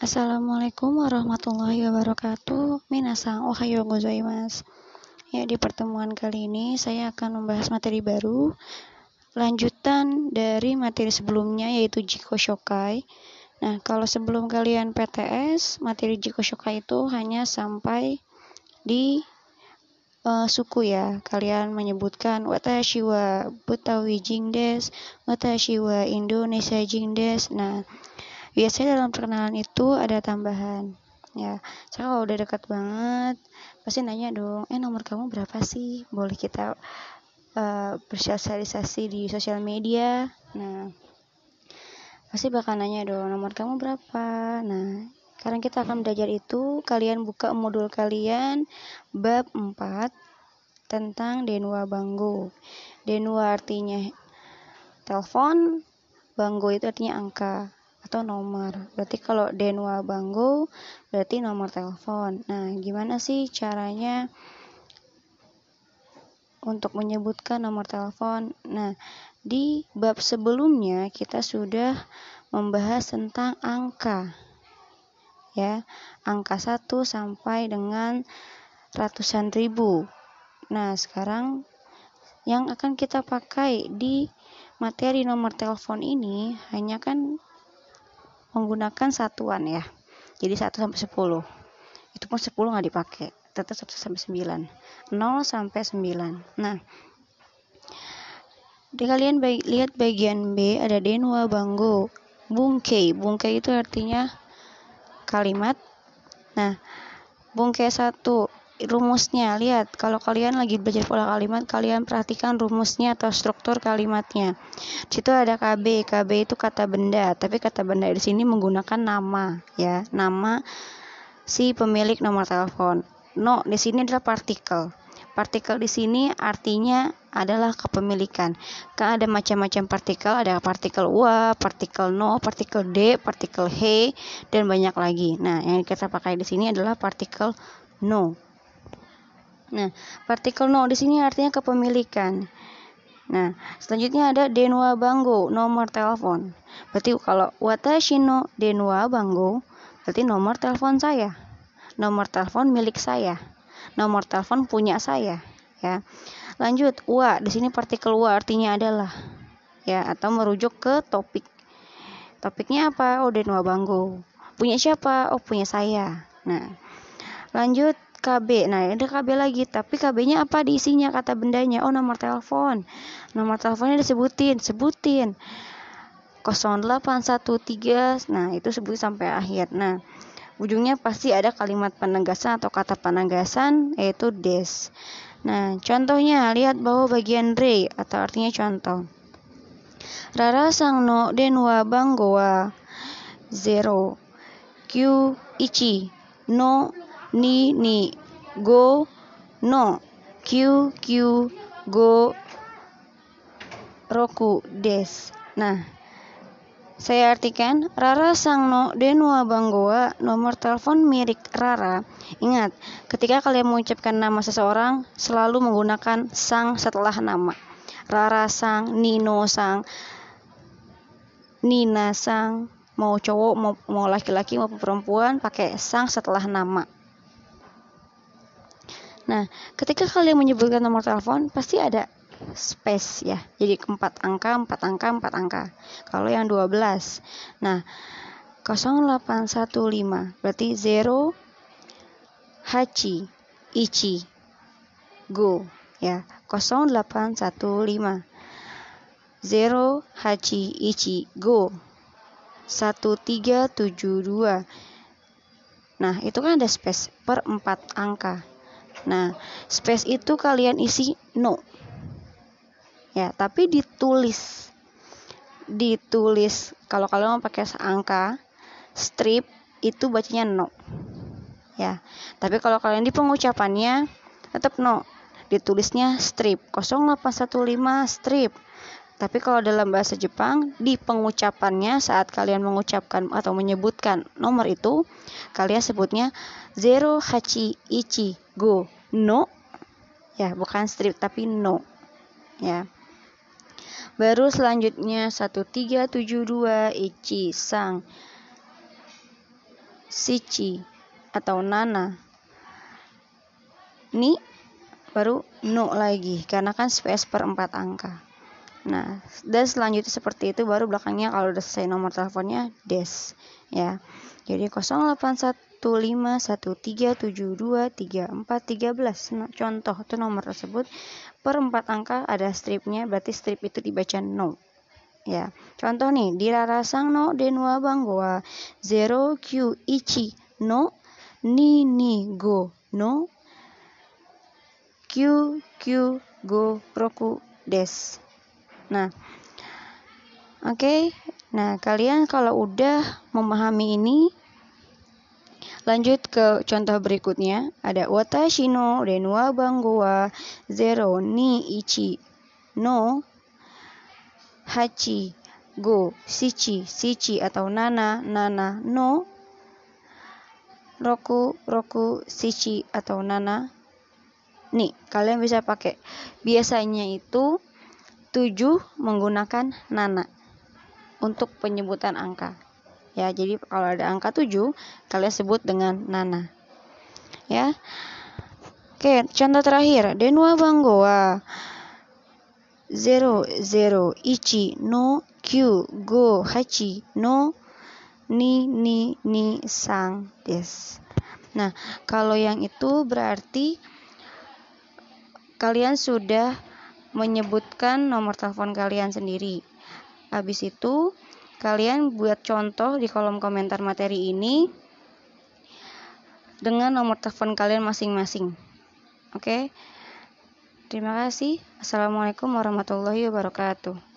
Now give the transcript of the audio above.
Assalamualaikum warahmatullahi wabarakatuh. Minasang ohayo gozaimasu. Ya, di pertemuan kali ini saya akan membahas materi baru lanjutan dari materi sebelumnya yaitu Jiko Shokai. Nah, kalau sebelum kalian PTS, materi Jiko Shokai itu hanya sampai di uh, suku ya. Kalian menyebutkan watashi wa Betawi jingdes, watashi wa Indonesia jingdes. Nah, biasanya dalam perkenalan itu ada tambahan. Ya saya kalau udah dekat banget pasti nanya dong eh nomor kamu berapa sih? Boleh kita uh, bersosialisasi di sosial media. Nah pasti bakal nanya dong nomor kamu berapa? Nah sekarang kita akan belajar itu. Kalian buka modul kalian bab 4 tentang denwa banggo. Denwa artinya telepon banggo itu artinya angka atau nomor. Berarti kalau Denwa Banggo berarti nomor telepon. Nah, gimana sih caranya untuk menyebutkan nomor telepon? Nah, di bab sebelumnya kita sudah membahas tentang angka. Ya, angka 1 sampai dengan ratusan ribu. Nah, sekarang yang akan kita pakai di materi nomor telepon ini hanya kan menggunakan satuan ya. Jadi 1 sampai 10. Itu pun 10 nggak dipakai. Tetap 1 sampai 9. 0 sampai 9. Nah, di kalian baik, lihat bagian B ada denwa banggo. Bungkei. Bungkei itu artinya kalimat. Nah, bungkei satu rumusnya lihat kalau kalian lagi belajar pola kalimat kalian perhatikan rumusnya atau struktur kalimatnya situ ada KB KB itu kata benda tapi kata benda di sini menggunakan nama ya nama si pemilik nomor telepon no di sini adalah partikel partikel di sini artinya adalah kepemilikan. Kan ada macam-macam partikel, ada partikel wa, partikel no, partikel d, partikel he, dan banyak lagi. Nah, yang kita pakai di sini adalah partikel no. Nah, partikel no di sini artinya kepemilikan. Nah, selanjutnya ada denwa banggo, nomor telepon. Berarti kalau watashi no denwa banggo, berarti nomor telepon saya. Nomor telepon milik saya. Nomor telepon punya saya, ya. Lanjut, wa di sini partikel wa artinya adalah ya atau merujuk ke topik. Topiknya apa? Oh, denwa banggo. Punya siapa? Oh, punya saya. Nah, lanjut KB. Nah, ada KB lagi, tapi KB-nya apa diisinya kata bendanya? Oh, nomor telepon. Nomor teleponnya disebutin, sebutin. 0813. Nah, itu sebut sampai akhir. Nah, ujungnya pasti ada kalimat penegasan atau kata penegasan yaitu des. Nah, contohnya lihat bawah bagian re atau artinya contoh. Rara sang no denwa banggoa zero q ichi no ni ni. Go. No. Q q go. Roku. Des. Nah saya artikan Rara Sangno Denua Banggoa nomor telepon milik Rara. Ingat, ketika kalian mengucapkan nama seseorang selalu menggunakan sang setelah nama. Rara Sang, Nino Sang, Nina Sang, mau cowok mau mau laki-laki mau perempuan pakai sang setelah nama. Nah, ketika kalian menyebutkan nomor telepon, pasti ada space ya. Jadi empat angka, empat angka, empat angka. Kalau yang 12. Nah, 0815 berarti 0 hachi ichi go ya 0815 0 hachi ichi go 1372 Nah, itu kan ada space per empat angka. Nah, space itu kalian isi no. Ya, tapi ditulis. Ditulis kalau kalian mau pakai angka strip itu bacanya no. Ya. Tapi kalau kalian di pengucapannya tetap no. Ditulisnya strip 0815 strip. Tapi kalau dalam bahasa Jepang, di pengucapannya saat kalian mengucapkan atau menyebutkan nomor itu, kalian sebutnya zero hachi ichi go no. Ya, bukan strip tapi no. Ya. Baru selanjutnya 1372 ichi sang Sici atau Nana. Ni baru no lagi karena kan space per empat angka. Nah, dan selanjutnya seperti itu baru belakangnya kalau udah selesai nomor teleponnya des ya. Jadi 081513723413. Nah, contoh itu nomor tersebut per empat angka ada stripnya berarti strip itu dibaca no. Ya, contoh nih dirarasang no denwa banggoa zero q ichi no ni ni go no q q go roku des. Nah, oke. Okay. Nah, kalian kalau udah memahami ini, lanjut ke contoh berikutnya. Ada watashi no renwa bango wa zero ni ichi no hachi go sichi sichi atau nana nana no roku roku sichi atau nana nih kalian bisa pakai. Biasanya itu 7 menggunakan nana untuk penyebutan angka. Ya, jadi kalau ada angka 7, kalian sebut dengan nana. Ya. Oke, contoh terakhir. Denwa banggoa 0 0 ichi no q go hachi no ni ni ni sang des. Nah, kalau yang itu berarti kalian sudah menyebutkan nomor telepon kalian sendiri. Habis itu, kalian buat contoh di kolom komentar materi ini dengan nomor telepon kalian masing-masing. Oke. Terima kasih. Assalamualaikum warahmatullahi wabarakatuh.